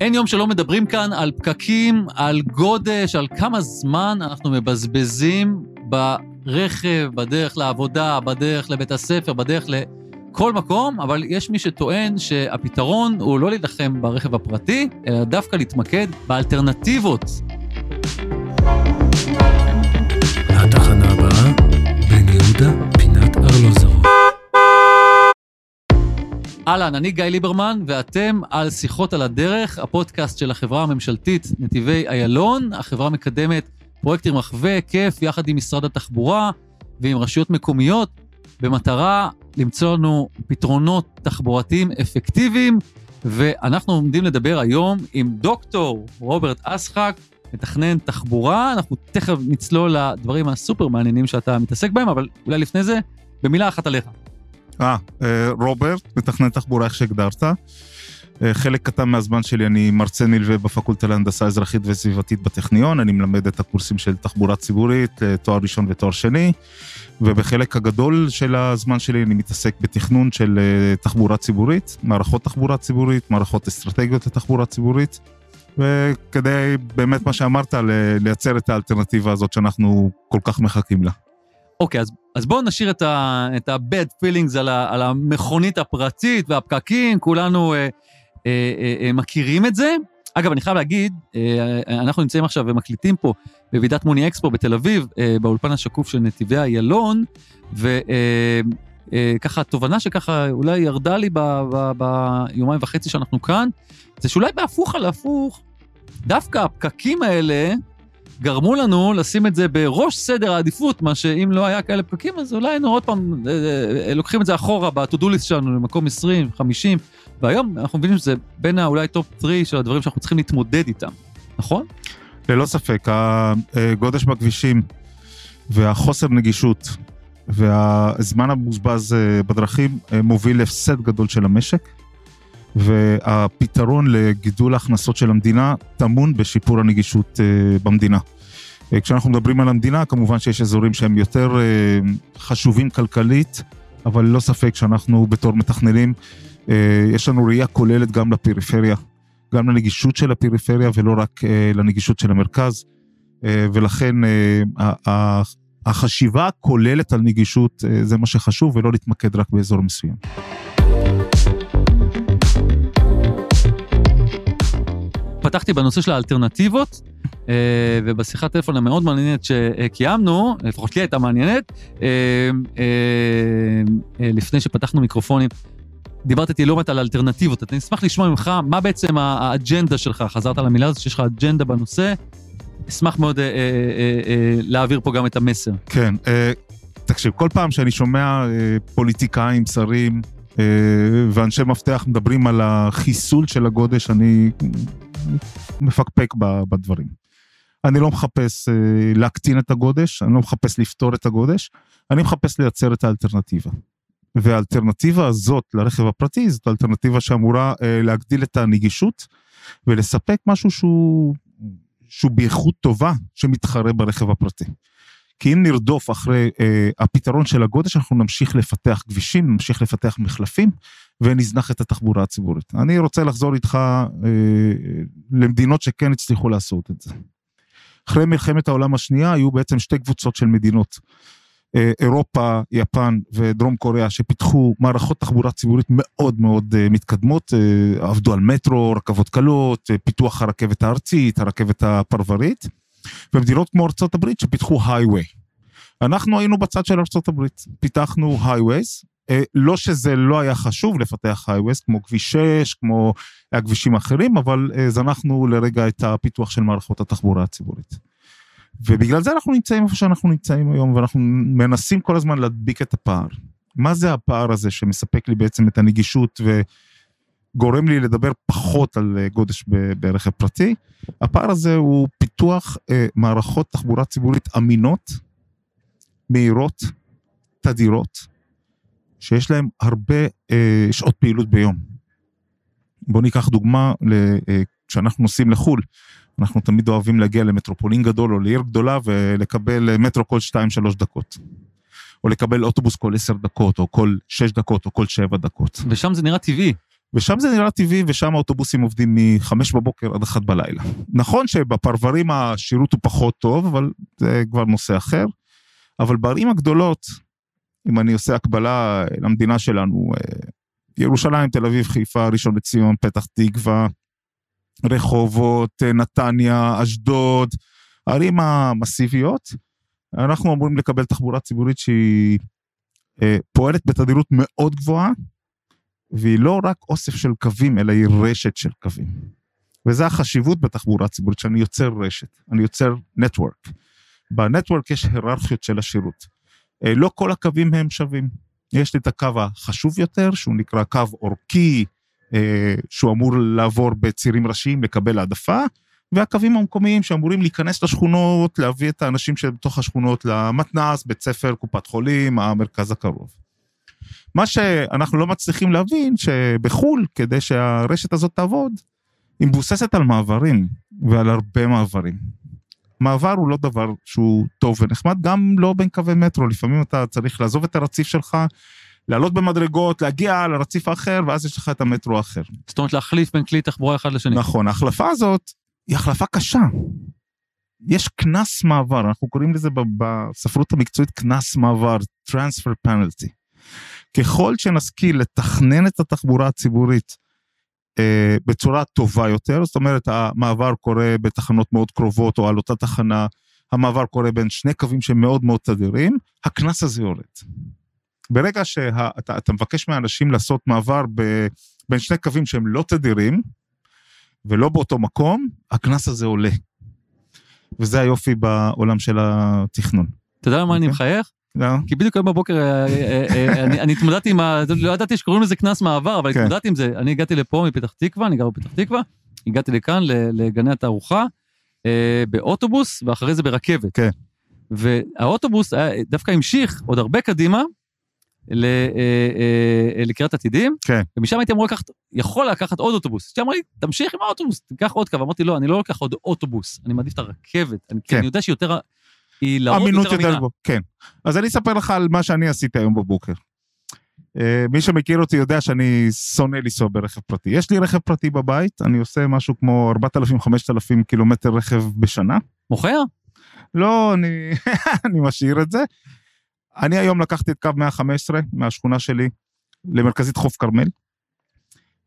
אין יום שלא מדברים כאן על פקקים, על גודש, על כמה זמן אנחנו מבזבזים ברכב, בדרך לעבודה, בדרך לבית הספר, בדרך לכל מקום, אבל יש מי שטוען שהפתרון הוא לא להילחם ברכב הפרטי, אלא דווקא להתמקד באלטרנטיבות. התחנה הבאה, בן יהודה, אהלן, אני גיא ליברמן, ואתם על שיחות על הדרך, הפודקאסט של החברה הממשלתית נתיבי איילון. החברה מקדמת פרויקטים רחבי היקף יחד עם משרד התחבורה ועם רשויות מקומיות, במטרה למצוא לנו פתרונות תחבורתיים אפקטיביים, ואנחנו עומדים לדבר היום עם דוקטור רוברט אסחק, מתכנן תחבורה. אנחנו תכף נצלול לדברים הסופר מעניינים שאתה מתעסק בהם, אבל אולי לפני זה, במילה אחת עליך. אה, אה, רוברט, מתכנן תחבורה, איך שהגדרת. אה, חלק קטן מהזמן שלי אני מרצה נלווה בפקולטה להנדסה אזרחית וסביבתית בטכניון, אני מלמד את הקורסים של תחבורה ציבורית, אה, תואר ראשון ותואר שני, ובחלק הגדול של הזמן שלי אני מתעסק בתכנון של תחבורה ציבורית, מערכות תחבורה ציבורית, מערכות אסטרטגיות לתחבורה ציבורית, וכדי באמת מה שאמרת, לייצר את האלטרנטיבה הזאת שאנחנו כל כך מחכים לה. אוקיי, אז, אז בואו נשאיר את ה-bad feelings על, ה, על המכונית הפרטית והפקקים, כולנו אה, אה, אה, אה, מכירים את זה. אגב, אני חייב להגיד, אה, אנחנו נמצאים עכשיו ומקליטים פה בוועידת מוני אקספו בתל אביב, אה, באולפן השקוף של נתיבי איילון, וככה, אה, תובנה שככה אולי ירדה לי ביומיים וחצי שאנחנו כאן, זה שאולי בהפוך על הפוך, דווקא הפקקים האלה, גרמו לנו לשים את זה בראש סדר העדיפות, מה שאם לא היה כאלה פקקים, אז אולי היינו עוד פעם אה, אה, לוקחים את זה אחורה ב-to-do שלנו למקום 20, 50, והיום אנחנו מבינים שזה בין האולי top 3 של הדברים שאנחנו צריכים להתמודד איתם, נכון? ללא ספק, הגודש בכבישים והחוסר נגישות והזמן המבוזבז אה, בדרכים מוביל להפסד גדול של המשק. והפתרון לגידול ההכנסות של המדינה טמון בשיפור הנגישות אה, במדינה. אה, כשאנחנו מדברים על המדינה, כמובן שיש אזורים שהם יותר אה, חשובים כלכלית, אבל ללא ספק שאנחנו בתור מתכננים, יש לנו ראייה כוללת גם לפריפריה, גם לנגישות של הפריפריה ולא רק לנגישות של המרכז, ולכן החשיבה הכוללת על נגישות זה מה שחשוב ולא להתמקד רק באזור מסוים. פתחתי בנושא של האלטרנטיבות, אה, ובשיחת טלפון המאוד מעניינת שקיימנו, לפחות לי הייתה מעניינת, אה, אה, לפני שפתחנו מיקרופונים, דיברת איתי לא מעט על אלטרנטיבות. אני אשמח לשמוע ממך מה בעצם האג'נדה שלך, חזרת למילה הזאת שיש לך אג'נדה בנושא, אשמח מאוד להעביר פה גם את המסר. כן, תקשיב, כל פעם שאני שומע פוליטיקאים, שרים, ואנשי מפתח מדברים על החיסול של הגודש, אני מפקפק בדברים. אני לא מחפש אה, להקטין את הגודש, אני לא מחפש לפתור את הגודש, אני מחפש לייצר את האלטרנטיבה. והאלטרנטיבה הזאת לרכב הפרטי זאת אלטרנטיבה שאמורה אה, להגדיל את הנגישות ולספק משהו שהוא, שהוא באיכות טובה שמתחרה ברכב הפרטי. כי אם נרדוף אחרי אה, הפתרון של הגודש, אנחנו נמשיך לפתח כבישים, נמשיך לפתח מחלפים, ונזנח את התחבורה הציבורית. אני רוצה לחזור איתך אה, למדינות שכן הצליחו לעשות את זה. אחרי מלחמת העולם השנייה היו בעצם שתי קבוצות של מדינות. אה, אירופה, יפן ודרום קוריאה שפיתחו מערכות תחבורה ציבורית מאוד מאוד אה, מתקדמות, אה, עבדו על מטרו, רכבות קלות, פיתוח הרכבת הארצית, הרכבת הפרברית. ומדינות כמו ארצות הברית שפיתחו הייווי. אנחנו היינו בצד של ארצות הברית, פיתחנו הייווייז, לא שזה לא היה חשוב לפתח הייווייז, כמו כביש 6, כמו הכבישים האחרים, אבל אה, זנחנו לרגע את הפיתוח של מערכות התחבורה הציבורית. ובגלל זה אנחנו נמצאים איפה שאנחנו נמצאים היום, ואנחנו מנסים כל הזמן להדביק את הפער. מה זה הפער הזה שמספק לי בעצם את הנגישות ו... גורם לי לדבר פחות על אה, גודש ברכב פרטי. הפער הזה הוא פיתוח אה, מערכות תחבורה ציבורית אמינות, מהירות, תדירות, שיש להן הרבה אה, שעות פעילות ביום. בואו ניקח דוגמה, אה, כשאנחנו נוסעים לחו"ל, אנחנו תמיד אוהבים להגיע למטרופולין גדול או לעיר גדולה ולקבל מטרו כל 2-3 דקות. או לקבל אוטובוס כל 10 דקות, או כל 6 דקות, או כל 7 דקות. ושם זה נראה טבעי. ושם זה נראה טבעי, ושם האוטובוסים עובדים מחמש בבוקר עד אחת בלילה. נכון שבפרברים השירות הוא פחות טוב, אבל זה כבר נושא אחר. אבל בערים הגדולות, אם אני עושה הקבלה למדינה שלנו, אה, ירושלים, תל אביב, חיפה, ראשון לציון, פתח תקווה, רחובות, אה, נתניה, אשדוד, הערים המסיביות, אנחנו אמורים לקבל תחבורה ציבורית שהיא אה, פועלת בתדירות מאוד גבוהה, והיא לא רק אוסף של קווים, אלא היא רשת של קווים. וזה החשיבות בתחבורה הציבורית, שאני יוצר רשת, אני יוצר נטוורק. בנטוורק יש היררכיות של השירות. אה, לא כל הקווים הם שווים. יש לי את הקו החשוב יותר, שהוא נקרא קו אורכי, אה, שהוא אמור לעבור בצירים ראשיים, לקבל העדפה, והקווים המקומיים שאמורים להיכנס לשכונות, להביא את האנשים שבתוך השכונות למתנ"ס, בית ספר, קופת חולים, המרכז הקרוב. מה שאנחנו לא מצליחים להבין, שבחו"ל, כדי שהרשת הזאת תעבוד, היא מבוססת על מעברים, ועל הרבה מעברים. מעבר הוא לא דבר שהוא טוב ונחמד, גם לא בין קווי מטרו, לפעמים אתה צריך לעזוב את הרציף שלך, לעלות במדרגות, להגיע לרציף האחר, ואז יש לך את המטרו האחר. זאת אומרת, להחליף בין כלי תחבורה אחד לשני. נכון, ההחלפה הזאת היא החלפה קשה. יש קנס מעבר, אנחנו קוראים לזה בספרות המקצועית קנס מעבר, transfer penalty. ככל שנשכיל לתכנן את התחבורה הציבורית אה, בצורה טובה יותר, זאת אומרת המעבר קורה בתחנות מאוד קרובות או על אותה תחנה, המעבר קורה בין שני קווים שהם מאוד מאוד תדירים, הקנס הזה יורד. ברגע שאתה מבקש מאנשים לעשות מעבר ב, בין שני קווים שהם לא תדירים, ולא באותו מקום, הקנס הזה עולה. וזה היופי בעולם של התכנון. אתה יודע למה אני אוקיי? מחייך? לא. כי בדיוק היום בבוקר אה, אה, אה, אני התמודדתי עם ה... לא ידעתי שקוראים לזה קנס מעבר, אבל כן. התמודדתי עם זה. אני הגעתי לפה מפתח תקווה, אני גר בפתח תקווה, הגעתי לכאן, לגני התערוכה, באוטובוס, ואחרי זה ברכבת. כן. והאוטובוס דווקא המשיך עוד הרבה קדימה, לקריית עתידים, כן. ומשם הייתי אמור לקחת, יכול לקחת עוד אוטובוס. שאמר לי, תמשיך עם האוטובוס, תיקח עוד קו. אמרתי, לא, אני לא לוקח עוד אוטובוס, אני מעדיף את הרכבת. אני, כן. אני יודע שהיא יותר, היא לרוב אמינות יותר יותר. גבוהה, כן. אז אני אספר לך על מה שאני עשיתי היום בבוקר. אה, מי שמכיר אותי יודע שאני שונא לנסוע ברכב פרטי. יש לי רכב פרטי בבית, אני עושה משהו כמו 4,000-5,000 קילומטר רכב בשנה. מוכר? לא, אני, אני משאיר את זה. אני היום לקחתי את קו 115 מהשכונה שלי למרכזית חוף כרמל.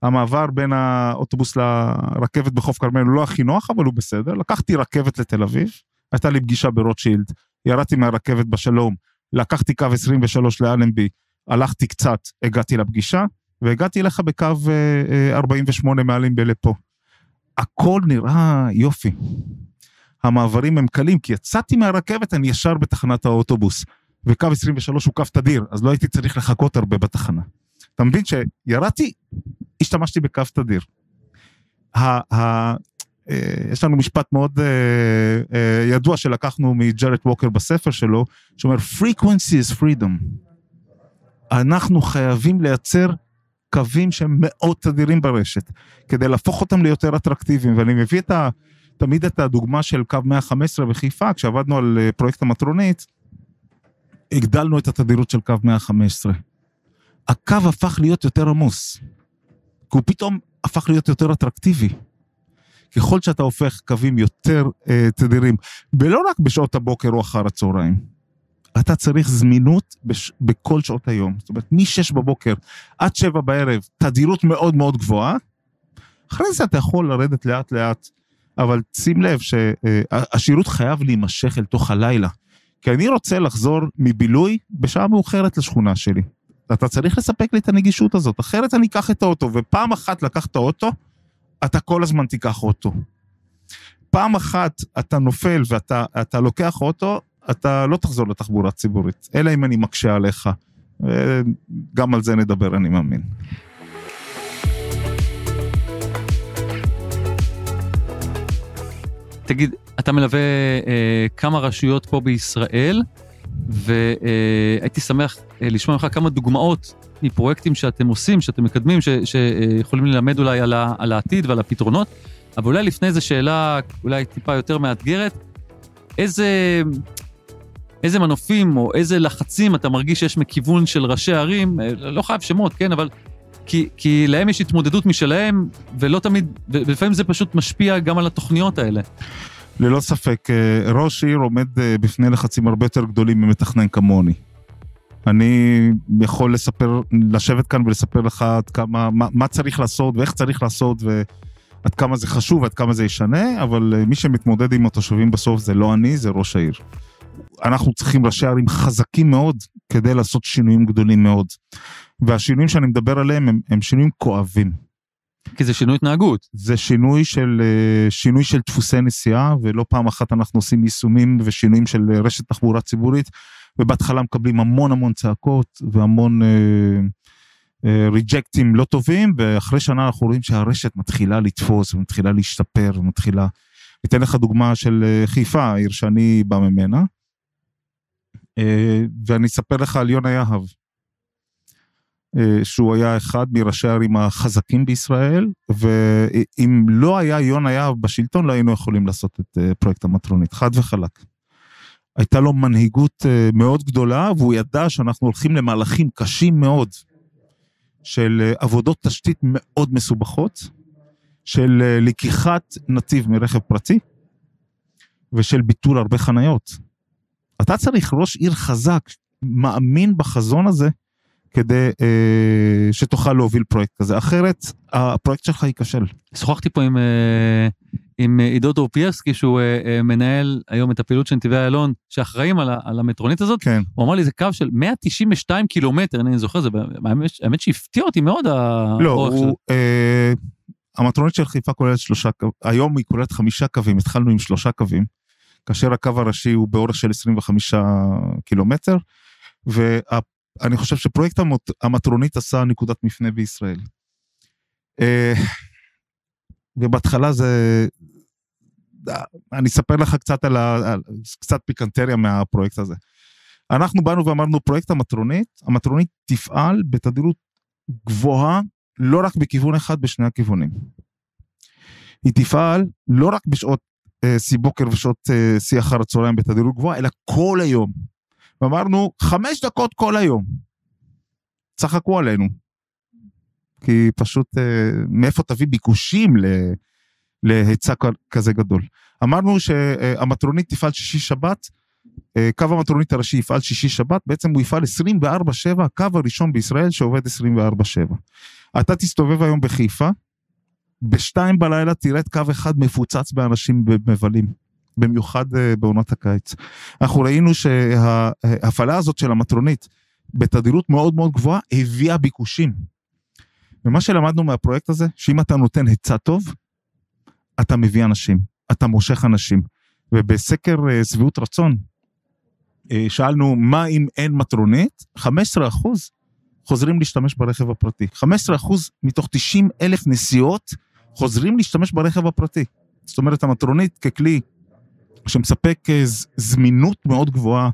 המעבר בין האוטובוס לרכבת בחוף כרמל הוא לא הכי נוח, אבל הוא בסדר. לקחתי רכבת לתל אביב, הייתה לי פגישה ברוטשילד, ירדתי מהרכבת בשלום, לקחתי קו 23 לאלנבי, הלכתי קצת, הגעתי לפגישה, והגעתי אליך בקו אה, אה, 48 מאלנבי לפה. הכל נראה יופי. המעברים הם קלים, כי יצאתי מהרכבת, אני ישר בתחנת האוטובוס. וקו 23 הוא קו תדיר, אז לא הייתי צריך לחכות הרבה בתחנה. אתה מבין שירדתי, השתמשתי בקו תדיר. אה, יש לנו משפט מאוד אה, אה, ידוע שלקחנו מג'רד ווקר בספר שלו, שאומר frequency is freedom. אנחנו חייבים לייצר קווים שהם מאוד תדירים ברשת, כדי להפוך אותם ליותר אטרקטיביים, ואני מביא את ה, תמיד את הדוגמה של קו 115 בחיפה, כשעבדנו על פרויקט המטרונית, הגדלנו את התדירות של קו 115. הקו הפך להיות יותר עמוס, כי הוא פתאום הפך להיות יותר אטרקטיבי. ככל שאתה הופך קווים יותר אה, תדירים, ולא רק בשעות הבוקר או אחר הצהריים, אתה צריך זמינות בש, בכל שעות היום. זאת אומרת, מ-6 בבוקר עד 7 בערב, תדירות מאוד מאוד גבוהה, אחרי זה אתה יכול לרדת לאט לאט, אבל שים לב שהשירות חייב להימשך אל תוך הלילה. כי אני רוצה לחזור מבילוי בשעה מאוחרת לשכונה שלי. אתה צריך לספק לי את הנגישות הזאת, אחרת אני אקח את האוטו, ופעם אחת לקח את האוטו, אתה כל הזמן תיקח אוטו. פעם אחת אתה נופל ואתה אתה לוקח אוטו, אתה לא תחזור לתחבורה ציבורית, אלא אם אני מקשה עליך. גם על זה נדבר, אני מאמין. תגיד, אתה מלווה אה, כמה רשויות פה בישראל, והייתי שמח אה, לשמוע ממך כמה דוגמאות מפרויקטים שאתם עושים, שאתם מקדמים, ש, שיכולים ללמד אולי על, ה, על העתיד ועל הפתרונות, אבל אולי לפני זו שאלה אולי טיפה יותר מאתגרת, איזה, איזה מנופים או איזה לחצים אתה מרגיש שיש מכיוון של ראשי ערים, אה, לא חייב שמות, כן, אבל כי, כי להם יש התמודדות משלהם, ולא תמיד, ולפעמים זה פשוט משפיע גם על התוכניות האלה. ללא ספק, אה, ראש עיר עומד אה, בפני לחצים הרבה יותר גדולים ממתכנן כמוני. אני יכול לספר, לשבת כאן ולספר לך עד כמה, מה, מה צריך לעשות ואיך צריך לעשות ועד כמה זה חשוב ועד כמה זה ישנה, אבל אה, מי שמתמודד עם התושבים בסוף זה לא אני, זה ראש העיר. אנחנו צריכים ראשי ערים חזקים מאוד כדי לעשות שינויים גדולים מאוד. והשינויים שאני מדבר עליהם הם, הם שינויים כואבים. כי זה שינוי התנהגות. זה שינוי של, אה, שינוי של דפוסי נסיעה, ולא פעם אחת אנחנו עושים יישומים ושינויים של אה, רשת תחבורה ציבורית, ובהתחלה מקבלים המון המון צעקות והמון אה, אה, ריג'קטים לא טובים, ואחרי שנה אנחנו רואים שהרשת מתחילה לתפוס ומתחילה להשתפר ומתחילה... אתן לך דוגמה של אה, חיפה, העיר שאני בא ממנה, ואני אספר לך על יונה יהב. שהוא היה אחד מראשי הערים החזקים בישראל, ואם לא היה יונה יהב בשלטון, לא היינו יכולים לעשות את פרויקט המטרונית, חד וחלק. הייתה לו מנהיגות אה, מאוד גדולה, והוא ידע שאנחנו הולכים למהלכים קשים מאוד של עבודות תשתית מאוד מסובכות, של לקיחת נתיב מרכב פרטי, ושל ביטול הרבה חניות. אתה צריך ראש עיר חזק, מאמין בחזון הזה, כדי אה, שתוכל להוביל פרויקט כזה, אחרת הפרויקט שלך ייכשל. שוחחתי פה עם, אה, עם עידו דורפייבסקי, שהוא אה, אה, מנהל היום את הפעילות של נתיבי איילון, שאחראים על, על המטרונית הזאת. כן. הוא אמר לי, זה קו של 192 קילומטר, אני זוכר, זה האמת, האמת שהפתיע אותי מאוד לא, הוא... אה, המטרונית של חיפה כוללת שלושה קווים, היום היא כוללת חמישה קווים, התחלנו עם שלושה קווים, כאשר הקו הראשי הוא באורך של 25 קילומטר, וה... אני חושב שפרויקט המטרונית עשה נקודת מפנה בישראל. אה, ובהתחלה זה... אני אספר לך קצת על ה... קצת פיקנטריה מהפרויקט הזה. אנחנו באנו ואמרנו, פרויקט המטרונית, המטרונית תפעל בתדירות גבוהה, לא רק בכיוון אחד, בשני הכיוונים. היא תפעל לא רק בשעות אה, שיא בוקר ושעות אה, שיא אחר הצהריים בתדירות גבוהה, אלא כל היום. ואמרנו, חמש דקות כל היום. צחקו עלינו. כי פשוט, אה, מאיפה תביא ביקושים להיצע כזה גדול. אמרנו שהמטרונית תפעל שישי שבת, אה, קו המטרונית הראשי יפעל שישי שבת, בעצם הוא יפעל 24-7, הקו הראשון בישראל שעובד 24-7. אתה תסתובב היום בחיפה, בשתיים בלילה תראה את קו אחד מפוצץ באנשים מבלים. במיוחד אה, בעונת הקיץ. אנחנו ראינו שההפעלה הזאת של המטרונית בתדירות מאוד מאוד גבוהה הביאה ביקושים. ומה שלמדנו מהפרויקט הזה, שאם אתה נותן היצע טוב, אתה מביא אנשים, אתה מושך אנשים. ובסקר אה, שביעות רצון, אה, שאלנו מה אם אין מטרונית, 15 אחוז חוזרים להשתמש ברכב הפרטי. 15 אחוז מתוך 90 אלף נסיעות חוזרים להשתמש ברכב הפרטי. זאת אומרת, המטרונית ככלי שמספק אה, זמינות מאוד גבוהה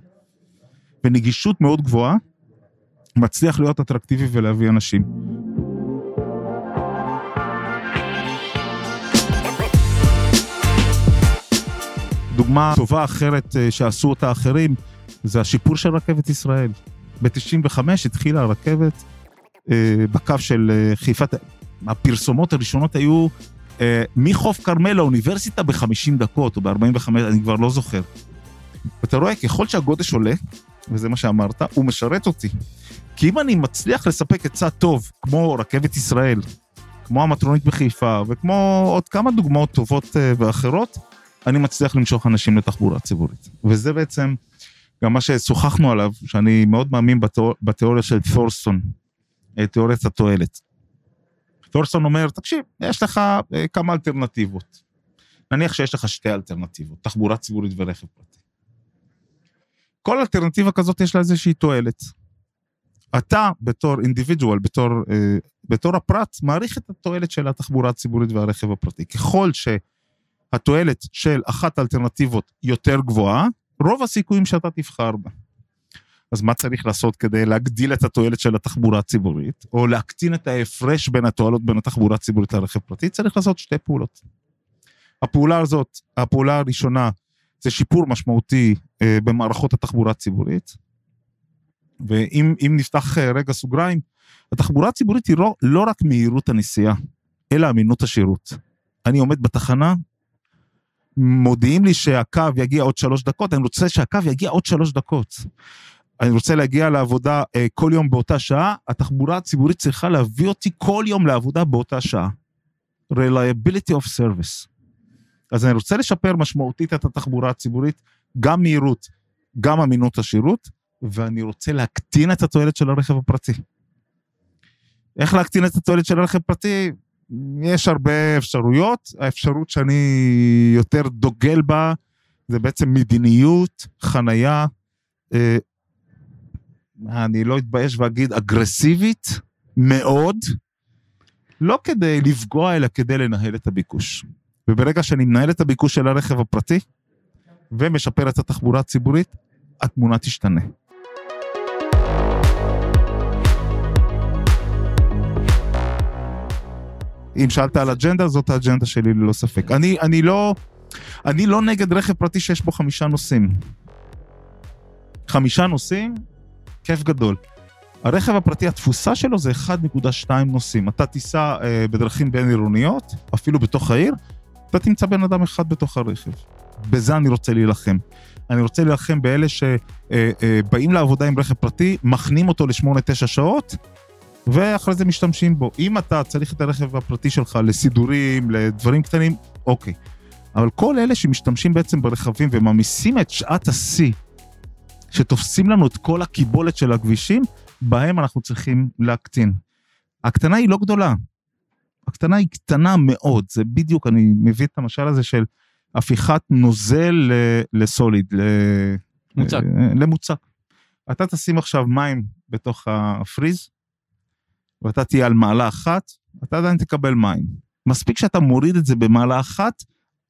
ונגישות מאוד גבוהה, מצליח להיות אטרקטיבי ולהביא אנשים. דוגמה טובה אחרת אה, שעשו אותה אחרים, זה השיפור של רכבת ישראל. ב-95 התחילה הרכבת אה, בקו של חיפה, הפרסומות הראשונות היו אה, מחוף כרמל לאוניברסיטה ב-50 דקות או ב-45, אני כבר לא זוכר. אתה רואה, ככל שהגודש עולה, וזה מה שאמרת, הוא משרת אותי. כי אם אני מצליח לספק עצה טוב, כמו רכבת ישראל, כמו המטרונית בחיפה, וכמו עוד כמה דוגמאות טובות uh, ואחרות, אני מצליח למשוך אנשים לתחבורה ציבורית. וזה בעצם גם מה ששוחחנו עליו, שאני מאוד מאמין בתיאור, בתיאוריה של תורסון, אה, תיאוריית התועלת. תורסון אומר, תקשיב, יש לך אה, כמה אלטרנטיבות. נניח שיש לך שתי אלטרנטיבות, תחבורה ציבורית ורכב פרטי. כל אלטרנטיבה כזאת יש לה איזושהי תועלת. אתה בתור אינדיבידואל, בתור, אה, בתור הפרט, מעריך את התועלת של התחבורה הציבורית והרכב הפרטי. ככל שהתועלת של אחת האלטרנטיבות יותר גבוהה, רוב הסיכויים שאתה תבחר בה. אז מה צריך לעשות כדי להגדיל את התועלת של התחבורה הציבורית, או להקטין את ההפרש בין התועלות בין התחבורה הציבורית לרכב פרטי? צריך לעשות שתי פעולות. הפעולה הזאת, הפעולה הראשונה, זה שיפור משמעותי אה, במערכות התחבורה הציבורית, ואם נפתח אה, רגע סוגריים, התחבורה הציבורית היא לא, לא רק מהירות הנסיעה, אלא אמינות השירות. אני עומד בתחנה, מודיעים לי שהקו יגיע עוד שלוש דקות, אני רוצה שהקו יגיע עוד שלוש דקות. אני רוצה להגיע לעבודה אה, כל יום באותה שעה, התחבורה הציבורית צריכה להביא אותי כל יום לעבודה באותה שעה. reliability of service. אז אני רוצה לשפר משמעותית את התחבורה הציבורית, גם מהירות, גם אמינות השירות, ואני רוצה להקטין את התועלת של הרכב הפרטי. איך להקטין את התועלת של הרכב פרטי? יש הרבה אפשרויות, האפשרות שאני יותר דוגל בה זה בעצם מדיניות, חנייה, אה, אני לא אתבייש ואגיד אגרסיבית מאוד, לא כדי לפגוע אלא כדי לנהל את הביקוש. וברגע שאני מנהל את הביקוש של הרכב הפרטי ומשפר את התחבורה הציבורית, התמונה תשתנה. אם שאלת על אג'נדה, זאת האג'נדה שלי ללא ספק. אני, אני לא, אני לא נגד רכב פרטי שיש בו חמישה נוסעים. חמישה נוסעים, כיף גדול. הרכב הפרטי, התפוסה שלו זה 1.2 נוסעים. אתה תיסע אה, בדרכים בין-עירוניות, אפילו בתוך העיר, אתה תמצא בן אדם אחד בתוך הרכב. בזה אני רוצה להילחם. אני רוצה להילחם באלה שבאים אה, אה, לעבודה עם רכב פרטי, מכנים אותו לשמונה-תשע שעות, ואחרי זה משתמשים בו. אם אתה צריך את הרכב הפרטי שלך לסידורים, לדברים קטנים, אוקיי. אבל כל אלה שמשתמשים בעצם ברכבים וממיסים את שעת השיא, שתופסים לנו את כל הקיבולת של הכבישים, בהם אנחנו צריכים להקטין. הקטנה היא לא גדולה, הקטנה היא קטנה מאוד, זה בדיוק, אני מביא את המשל הזה של הפיכת נוזל לסוליד, מוצק. למוצק. אתה תשים עכשיו מים בתוך הפריז, ואתה תהיה על מעלה אחת, אתה עדיין תקבל מים. מספיק שאתה מוריד את זה במעלה אחת,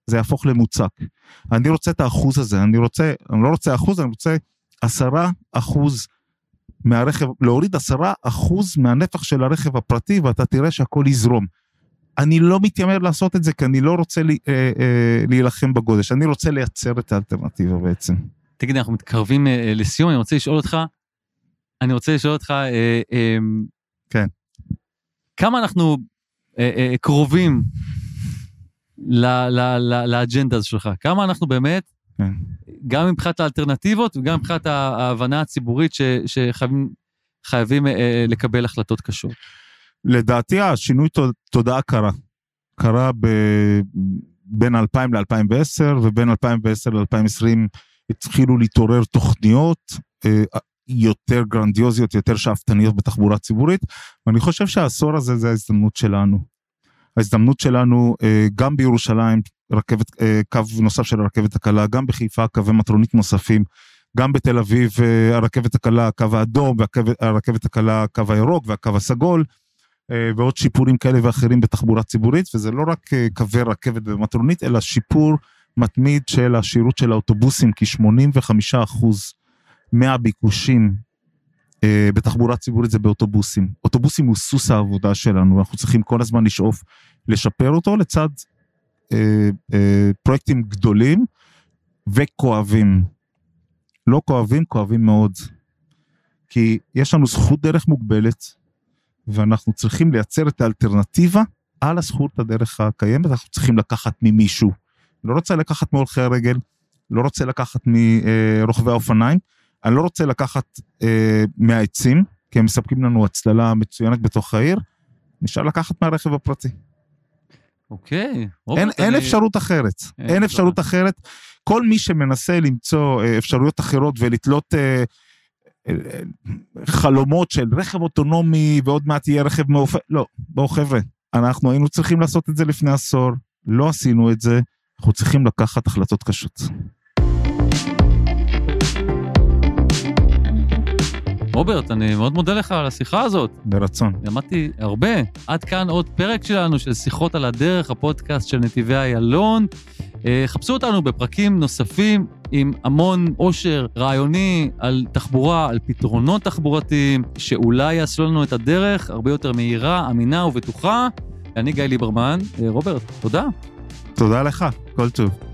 זה יהפוך למוצק. אני רוצה את האחוז הזה, אני רוצה, אני לא רוצה אחוז, אני רוצה עשרה אחוז מהרכב, להוריד עשרה אחוז מהנפח של הרכב הפרטי, ואתה תראה שהכל יזרום. אני לא מתיימר לעשות את זה, כי אני לא רוצה לי, אה, אה, להילחם בגודש, אני רוצה לייצר את האלטרנטיבה בעצם. תגיד, אנחנו מתקרבים אה, לסיום, אני רוצה לשאול אותך, אני רוצה לשאול אותך, אה, אה, כן. כמה אנחנו אה, אה, קרובים לאג'נדה שלך? כמה אנחנו באמת, כן. גם מבחינת האלטרנטיבות וגם מבחינת ההבנה הציבורית ש, שחייבים אה, לקבל החלטות קשות? לדעתי השינוי תודעה קרה. קרה ב... בין 2000 ל-2010, ובין 2010 ל-2020 התחילו להתעורר תוכניות יותר גרנדיוזיות, יותר שאפתניות בתחבורה ציבורית, ואני חושב שהעשור הזה זה ההזדמנות שלנו. ההזדמנות שלנו אה, גם בירושלים, רכבת, אה, קו נוסף של הרכבת הקלה, גם בחיפה קווי מטרונית נוספים, גם בתל אביב אה, הרכבת הקלה, הקו האדום, והרכבת הקלה, הקו הירוק והקו הסגול, ועוד שיפורים כאלה ואחרים בתחבורה ציבורית, וזה לא רק קווי רכבת ומטרונית, אלא שיפור מתמיד של השירות של האוטובוסים, כי 85 אחוז מהביקושים בתחבורה ציבורית זה באוטובוסים. אוטובוסים הוא סוס העבודה שלנו, אנחנו צריכים כל הזמן לשאוף לשפר אותו לצד אה, אה, פרויקטים גדולים וכואבים. לא כואבים, כואבים מאוד. כי יש לנו זכות דרך מוגבלת, ואנחנו צריכים לייצר את האלטרנטיבה על הזכות הדרך הקיימת, אנחנו צריכים לקחת ממישהו. לא רוצה לקחת מהולכי הרגל, לא רוצה לקחת מרוכבי האופניים, אני לא רוצה לקחת אה, מהעצים, כי הם מספקים לנו הצללה מצוינת בתוך העיר, נשאר לקחת מהרכב הפרטי. אוקיי. אין, אין אני... אפשרות אחרת, אין, אין אפשרות אחרת. כל מי שמנסה למצוא אה, אפשרויות אחרות ולתלות אה, אה, חלומות של רכב אוטונומי ועוד מעט יהיה רכב מעופף, לא, בואו חבר'ה, אנחנו היינו צריכים לעשות את זה לפני עשור, לא עשינו את זה, אנחנו צריכים לקחת החלטות קשות. רוברט, אני מאוד מודה לך על השיחה הזאת. ברצון. למדתי הרבה. עד כאן עוד פרק שלנו של שיחות על הדרך, הפודקאסט של נתיבי איילון. אה, חפשו אותנו בפרקים נוספים עם המון עושר רעיוני על תחבורה, על פתרונות תחבורתיים, שאולי יעשו לנו את הדרך הרבה יותר מהירה, אמינה ובטוחה. אני גיא ליברמן. אה, רוברט, תודה. תודה לך, כל טוב.